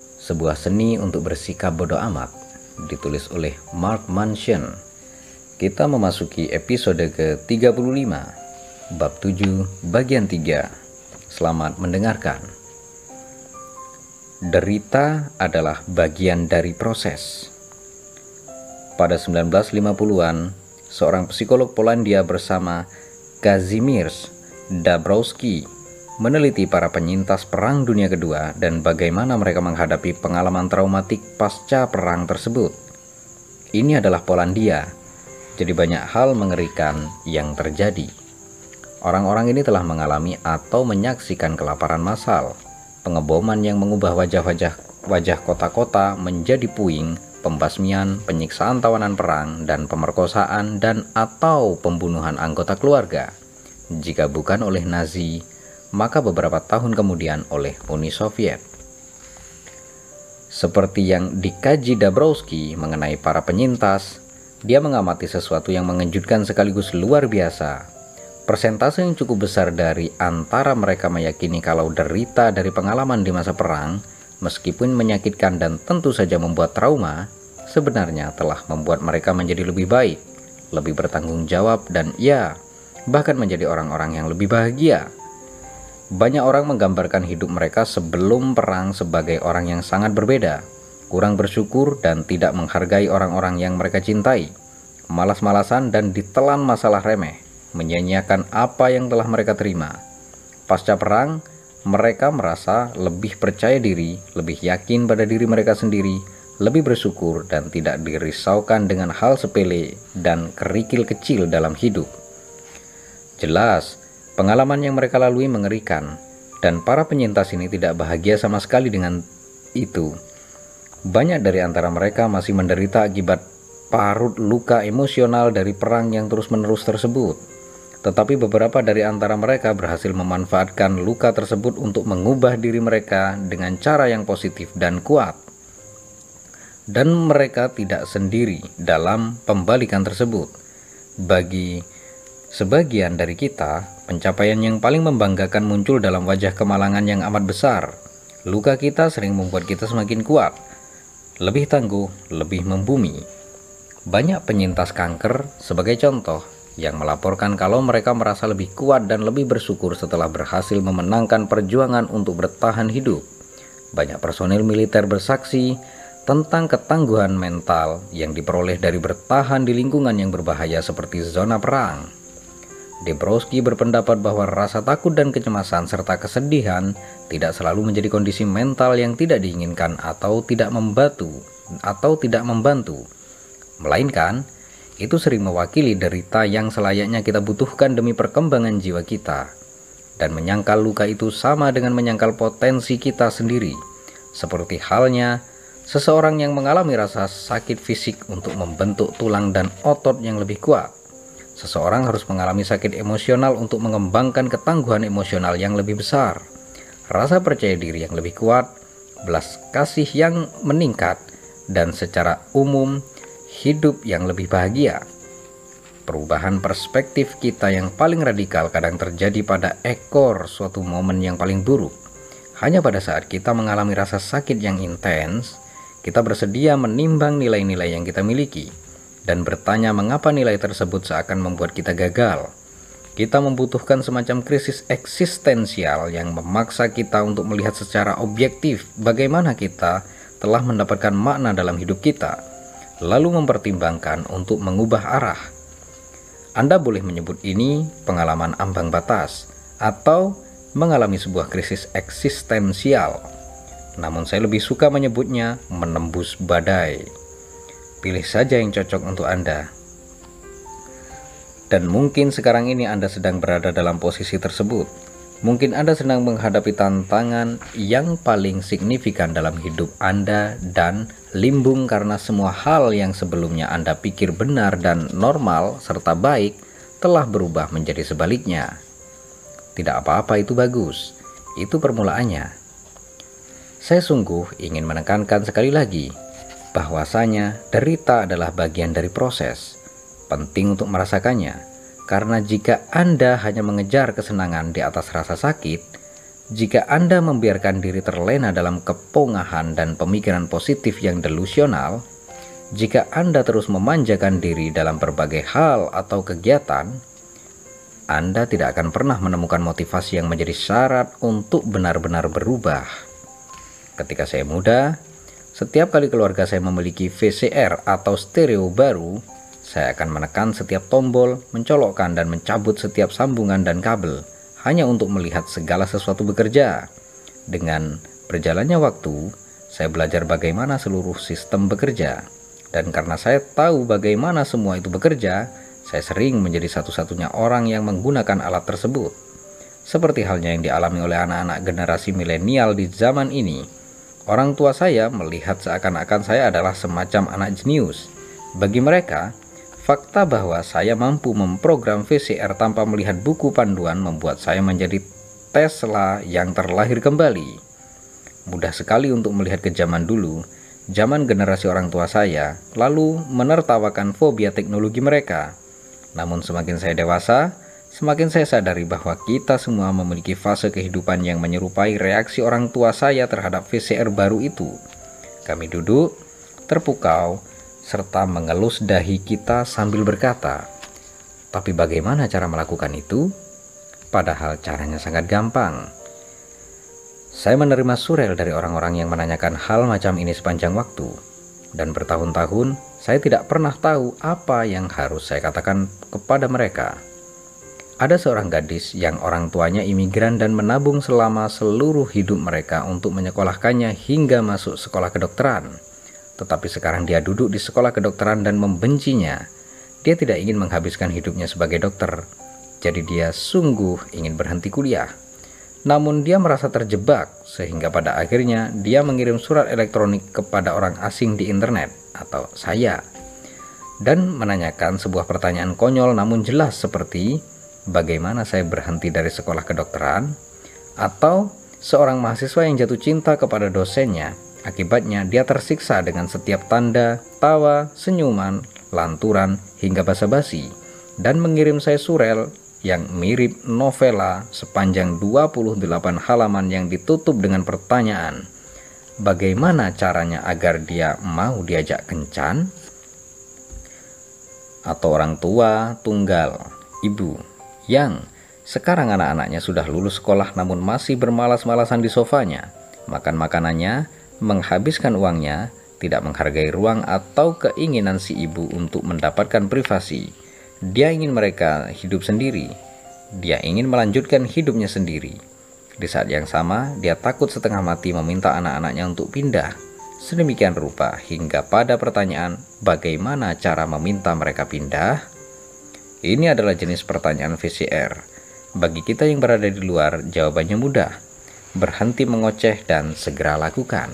Sebuah seni untuk bersikap bodoh amat ditulis oleh Mark Mansion. Kita memasuki episode ke-35 bab 7 bagian 3. Selamat mendengarkan. Derita adalah bagian dari proses. Pada 1950-an, seorang psikolog Polandia bersama Kazimierz Dabrowski meneliti para penyintas Perang Dunia Kedua dan bagaimana mereka menghadapi pengalaman traumatik pasca perang tersebut. Ini adalah Polandia, jadi banyak hal mengerikan yang terjadi. Orang-orang ini telah mengalami atau menyaksikan kelaparan massal, pengeboman yang mengubah wajah-wajah wajah kota-kota menjadi puing, pembasmian, penyiksaan tawanan perang, dan pemerkosaan dan atau pembunuhan anggota keluarga. Jika bukan oleh Nazi, maka beberapa tahun kemudian oleh Uni Soviet. Seperti yang dikaji Dabrowski mengenai para penyintas, dia mengamati sesuatu yang mengejutkan sekaligus luar biasa. Persentase yang cukup besar dari antara mereka meyakini kalau derita dari pengalaman di masa perang, meskipun menyakitkan dan tentu saja membuat trauma, sebenarnya telah membuat mereka menjadi lebih baik, lebih bertanggung jawab, dan ya, bahkan menjadi orang-orang yang lebih bahagia. Banyak orang menggambarkan hidup mereka sebelum perang sebagai orang yang sangat berbeda, kurang bersyukur dan tidak menghargai orang-orang yang mereka cintai, malas-malasan dan ditelan masalah remeh, menyanyiakan apa yang telah mereka terima. Pasca perang, mereka merasa lebih percaya diri, lebih yakin pada diri mereka sendiri, lebih bersyukur dan tidak dirisaukan dengan hal sepele dan kerikil kecil dalam hidup. Jelas, Pengalaman yang mereka lalui mengerikan, dan para penyintas ini tidak bahagia sama sekali dengan itu. Banyak dari antara mereka masih menderita akibat parut luka emosional dari perang yang terus-menerus tersebut. Tetapi beberapa dari antara mereka berhasil memanfaatkan luka tersebut untuk mengubah diri mereka dengan cara yang positif dan kuat. Dan mereka tidak sendiri dalam pembalikan tersebut. Bagi Sebagian dari kita, pencapaian yang paling membanggakan muncul dalam wajah kemalangan yang amat besar. Luka kita sering membuat kita semakin kuat, lebih tangguh, lebih membumi. Banyak penyintas kanker, sebagai contoh, yang melaporkan kalau mereka merasa lebih kuat dan lebih bersyukur setelah berhasil memenangkan perjuangan untuk bertahan hidup. Banyak personil militer bersaksi tentang ketangguhan mental yang diperoleh dari bertahan di lingkungan yang berbahaya seperti zona perang. Debrowski berpendapat bahwa rasa takut dan kecemasan serta kesedihan tidak selalu menjadi kondisi mental yang tidak diinginkan atau tidak membantu atau tidak membantu. Melainkan, itu sering mewakili derita yang selayaknya kita butuhkan demi perkembangan jiwa kita. Dan menyangkal luka itu sama dengan menyangkal potensi kita sendiri. Seperti halnya seseorang yang mengalami rasa sakit fisik untuk membentuk tulang dan otot yang lebih kuat Seseorang harus mengalami sakit emosional untuk mengembangkan ketangguhan emosional yang lebih besar, rasa percaya diri yang lebih kuat, belas kasih yang meningkat, dan secara umum hidup yang lebih bahagia. Perubahan perspektif kita yang paling radikal kadang terjadi pada ekor suatu momen yang paling buruk. Hanya pada saat kita mengalami rasa sakit yang intens, kita bersedia menimbang nilai-nilai yang kita miliki dan bertanya mengapa nilai tersebut seakan membuat kita gagal. Kita membutuhkan semacam krisis eksistensial yang memaksa kita untuk melihat secara objektif bagaimana kita telah mendapatkan makna dalam hidup kita, lalu mempertimbangkan untuk mengubah arah. Anda boleh menyebut ini pengalaman ambang batas atau mengalami sebuah krisis eksistensial. Namun saya lebih suka menyebutnya menembus badai. Pilih saja yang cocok untuk Anda. Dan mungkin sekarang ini Anda sedang berada dalam posisi tersebut. Mungkin Anda sedang menghadapi tantangan yang paling signifikan dalam hidup Anda dan limbung karena semua hal yang sebelumnya Anda pikir benar dan normal serta baik telah berubah menjadi sebaliknya. Tidak apa-apa itu bagus, itu permulaannya. Saya sungguh ingin menekankan sekali lagi bahwasanya derita adalah bagian dari proses. Penting untuk merasakannya, karena jika Anda hanya mengejar kesenangan di atas rasa sakit, Jika Anda membiarkan diri terlena dalam kepongahan dan pemikiran positif yang delusional, jika Anda terus memanjakan diri dalam berbagai hal atau kegiatan, Anda tidak akan pernah menemukan motivasi yang menjadi syarat untuk benar-benar berubah. Ketika saya muda, setiap kali keluarga saya memiliki VCR atau stereo baru, saya akan menekan setiap tombol, mencolokkan dan mencabut setiap sambungan dan kabel hanya untuk melihat segala sesuatu bekerja. Dengan berjalannya waktu, saya belajar bagaimana seluruh sistem bekerja. Dan karena saya tahu bagaimana semua itu bekerja, saya sering menjadi satu-satunya orang yang menggunakan alat tersebut. Seperti halnya yang dialami oleh anak-anak generasi milenial di zaman ini, orang tua saya melihat seakan-akan saya adalah semacam anak jenius. Bagi mereka, Fakta bahwa saya mampu memprogram VCR tanpa melihat buku panduan membuat saya menjadi Tesla yang terlahir kembali. Mudah sekali untuk melihat ke zaman dulu, zaman generasi orang tua saya, lalu menertawakan fobia teknologi mereka. Namun semakin saya dewasa, semakin saya sadari bahwa kita semua memiliki fase kehidupan yang menyerupai reaksi orang tua saya terhadap VCR baru itu. Kami duduk, terpukau, serta mengelus dahi kita sambil berkata, "Tapi bagaimana cara melakukan itu?" Padahal caranya sangat gampang. Saya menerima surel dari orang-orang yang menanyakan hal macam ini sepanjang waktu, dan bertahun-tahun saya tidak pernah tahu apa yang harus saya katakan kepada mereka. Ada seorang gadis yang orang tuanya imigran dan menabung selama seluruh hidup mereka untuk menyekolahkannya hingga masuk sekolah kedokteran. Tetapi sekarang dia duduk di sekolah kedokteran dan membencinya. Dia tidak ingin menghabiskan hidupnya sebagai dokter. Jadi dia sungguh ingin berhenti kuliah. Namun dia merasa terjebak sehingga pada akhirnya dia mengirim surat elektronik kepada orang asing di internet atau saya dan menanyakan sebuah pertanyaan konyol namun jelas seperti bagaimana saya berhenti dari sekolah kedokteran atau seorang mahasiswa yang jatuh cinta kepada dosennya Akibatnya dia tersiksa dengan setiap tanda, tawa, senyuman, lanturan, hingga basa-basi dan mengirim saya surel yang mirip novela sepanjang 28 halaman yang ditutup dengan pertanyaan bagaimana caranya agar dia mau diajak kencan? Atau orang tua tunggal ibu yang sekarang anak-anaknya sudah lulus sekolah namun masih bermalas-malasan di sofanya makan makanannya menghabiskan uangnya, tidak menghargai ruang atau keinginan si ibu untuk mendapatkan privasi. Dia ingin mereka hidup sendiri. Dia ingin melanjutkan hidupnya sendiri. Di saat yang sama, dia takut setengah mati meminta anak-anaknya untuk pindah. Sedemikian rupa hingga pada pertanyaan bagaimana cara meminta mereka pindah. Ini adalah jenis pertanyaan VCR. Bagi kita yang berada di luar, jawabannya mudah. Berhenti mengoceh dan segera lakukan.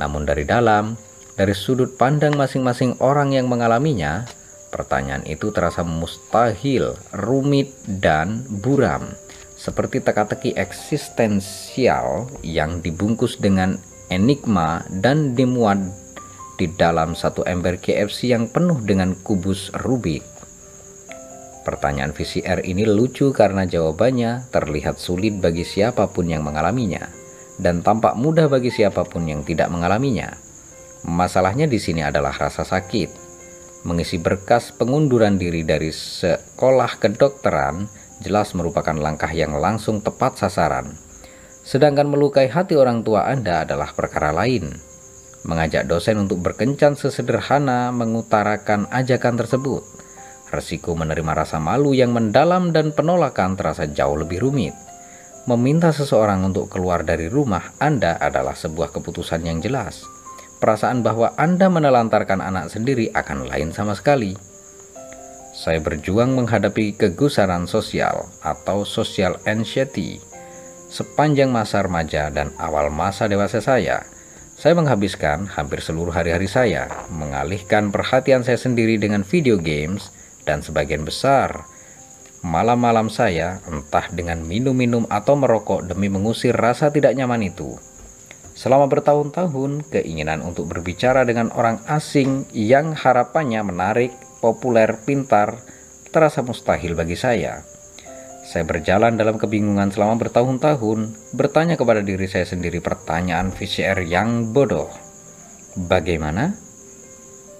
Namun dari dalam, dari sudut pandang masing-masing orang yang mengalaminya, pertanyaan itu terasa mustahil, rumit, dan buram. Seperti teka-teki eksistensial yang dibungkus dengan enigma dan dimuat di dalam satu ember KFC yang penuh dengan kubus Rubik. Pertanyaan VCR ini lucu karena jawabannya terlihat sulit bagi siapa pun yang mengalaminya dan tampak mudah bagi siapa pun yang tidak mengalaminya. Masalahnya di sini adalah rasa sakit. Mengisi berkas pengunduran diri dari sekolah kedokteran jelas merupakan langkah yang langsung tepat sasaran. Sedangkan melukai hati orang tua Anda adalah perkara lain. Mengajak dosen untuk berkencan sesederhana mengutarakan ajakan tersebut. Resiko menerima rasa malu yang mendalam dan penolakan terasa jauh lebih rumit. Meminta seseorang untuk keluar dari rumah Anda adalah sebuah keputusan yang jelas. Perasaan bahwa Anda menelantarkan anak sendiri akan lain sama sekali. Saya berjuang menghadapi kegusaran sosial atau social anxiety sepanjang masa remaja dan awal masa dewasa saya. Saya menghabiskan hampir seluruh hari-hari saya mengalihkan perhatian saya sendiri dengan video games dan sebagian besar malam-malam saya entah dengan minum-minum atau merokok demi mengusir rasa tidak nyaman itu. Selama bertahun-tahun, keinginan untuk berbicara dengan orang asing yang harapannya menarik, populer, pintar, terasa mustahil bagi saya. Saya berjalan dalam kebingungan selama bertahun-tahun, bertanya kepada diri saya sendiri pertanyaan VCR yang bodoh. Bagaimana?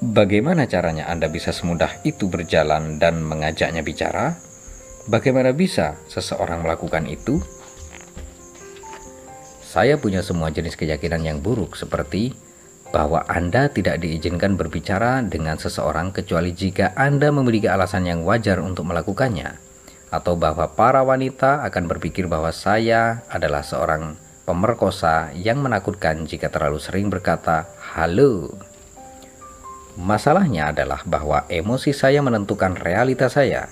Bagaimana caranya Anda bisa semudah itu berjalan dan mengajaknya bicara? Bagaimana bisa seseorang melakukan itu? Saya punya semua jenis keyakinan yang buruk seperti bahwa Anda tidak diizinkan berbicara dengan seseorang kecuali jika Anda memiliki alasan yang wajar untuk melakukannya atau bahwa para wanita akan berpikir bahwa saya adalah seorang pemerkosa yang menakutkan jika terlalu sering berkata "halo". Masalahnya adalah bahwa emosi saya menentukan realitas saya.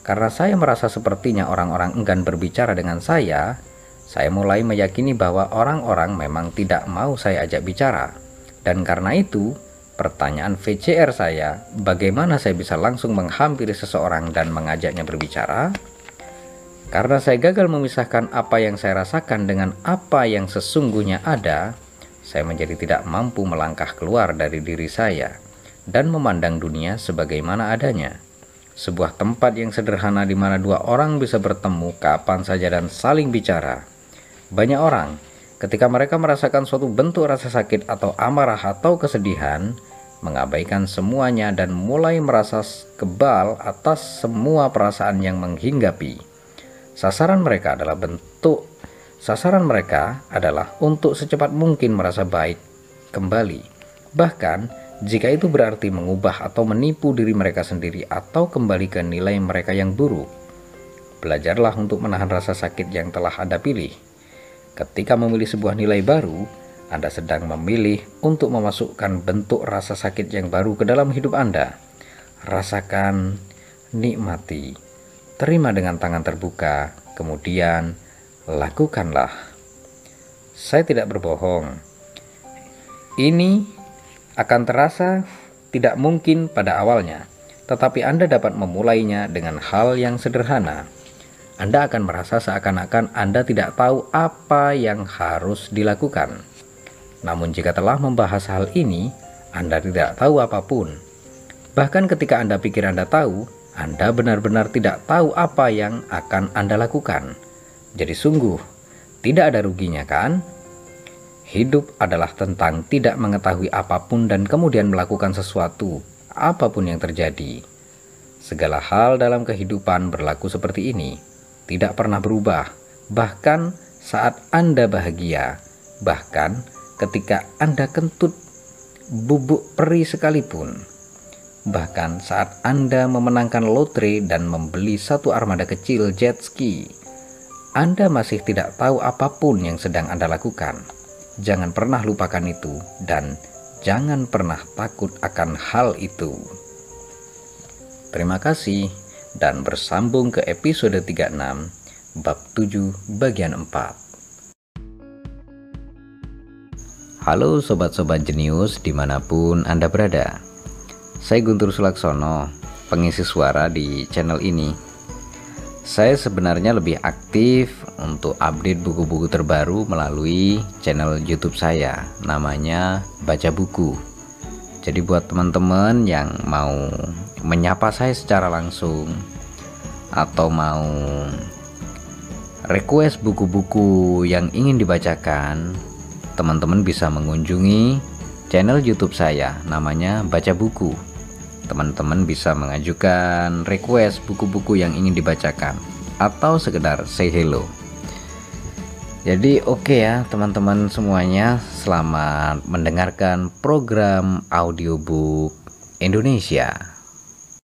Karena saya merasa sepertinya orang-orang enggan berbicara dengan saya, saya mulai meyakini bahwa orang-orang memang tidak mau saya ajak bicara. Dan karena itu, Pertanyaan VCR saya, bagaimana saya bisa langsung menghampiri seseorang dan mengajaknya berbicara? Karena saya gagal memisahkan apa yang saya rasakan dengan apa yang sesungguhnya ada, saya menjadi tidak mampu melangkah keluar dari diri saya dan memandang dunia sebagaimana adanya. Sebuah tempat yang sederhana di mana dua orang bisa bertemu kapan saja dan saling bicara. Banyak orang Ketika mereka merasakan suatu bentuk rasa sakit atau amarah atau kesedihan, mengabaikan semuanya dan mulai merasa kebal atas semua perasaan yang menghinggapi. Sasaran mereka adalah bentuk sasaran mereka adalah untuk secepat mungkin merasa baik kembali. Bahkan jika itu berarti mengubah atau menipu diri mereka sendiri atau kembali ke nilai mereka yang buruk. Belajarlah untuk menahan rasa sakit yang telah Anda pilih Ketika memilih sebuah nilai baru, Anda sedang memilih untuk memasukkan bentuk rasa sakit yang baru ke dalam hidup Anda. Rasakan, nikmati, terima dengan tangan terbuka, kemudian lakukanlah. Saya tidak berbohong. Ini akan terasa tidak mungkin pada awalnya, tetapi Anda dapat memulainya dengan hal yang sederhana anda akan merasa seakan-akan Anda tidak tahu apa yang harus dilakukan. Namun jika telah membahas hal ini, Anda tidak tahu apa pun. Bahkan ketika Anda pikir Anda tahu, Anda benar-benar tidak tahu apa yang akan Anda lakukan. Jadi sungguh, tidak ada ruginya kan? Hidup adalah tentang tidak mengetahui apa pun dan kemudian melakukan sesuatu, apa pun yang terjadi. Segala hal dalam kehidupan berlaku seperti ini tidak pernah berubah, bahkan saat Anda bahagia, bahkan ketika Anda kentut bubuk peri sekalipun. Bahkan saat Anda memenangkan lotre dan membeli satu armada kecil jet ski, Anda masih tidak tahu apa pun yang sedang Anda lakukan. Jangan pernah lupakan itu dan jangan pernah takut akan hal itu. Terima kasih dan bersambung ke episode 36 bab 7 bagian 4 Halo sobat-sobat jenius di mana pun Anda berada. Saya Guntur Sulaksono pengisi suara di channel ini Saya sebenarnya lebih aktif untuk update buku-buku terbaru melalui channel youtube saya. Namanya Baca Buku. Jadi buat teman-teman yang mau menyapa saya secara langsung atau mau request buku-buku yang ingin dibacakan, teman-teman bisa mengunjungi channel YouTube saya. Namanya Baca Buku. Teman-teman bisa mengajukan request buku-buku yang ingin dibacakan atau sekedar say hello. Jadi oke okay ya teman-teman semuanya, selamat mendengarkan program audiobook Indonesia.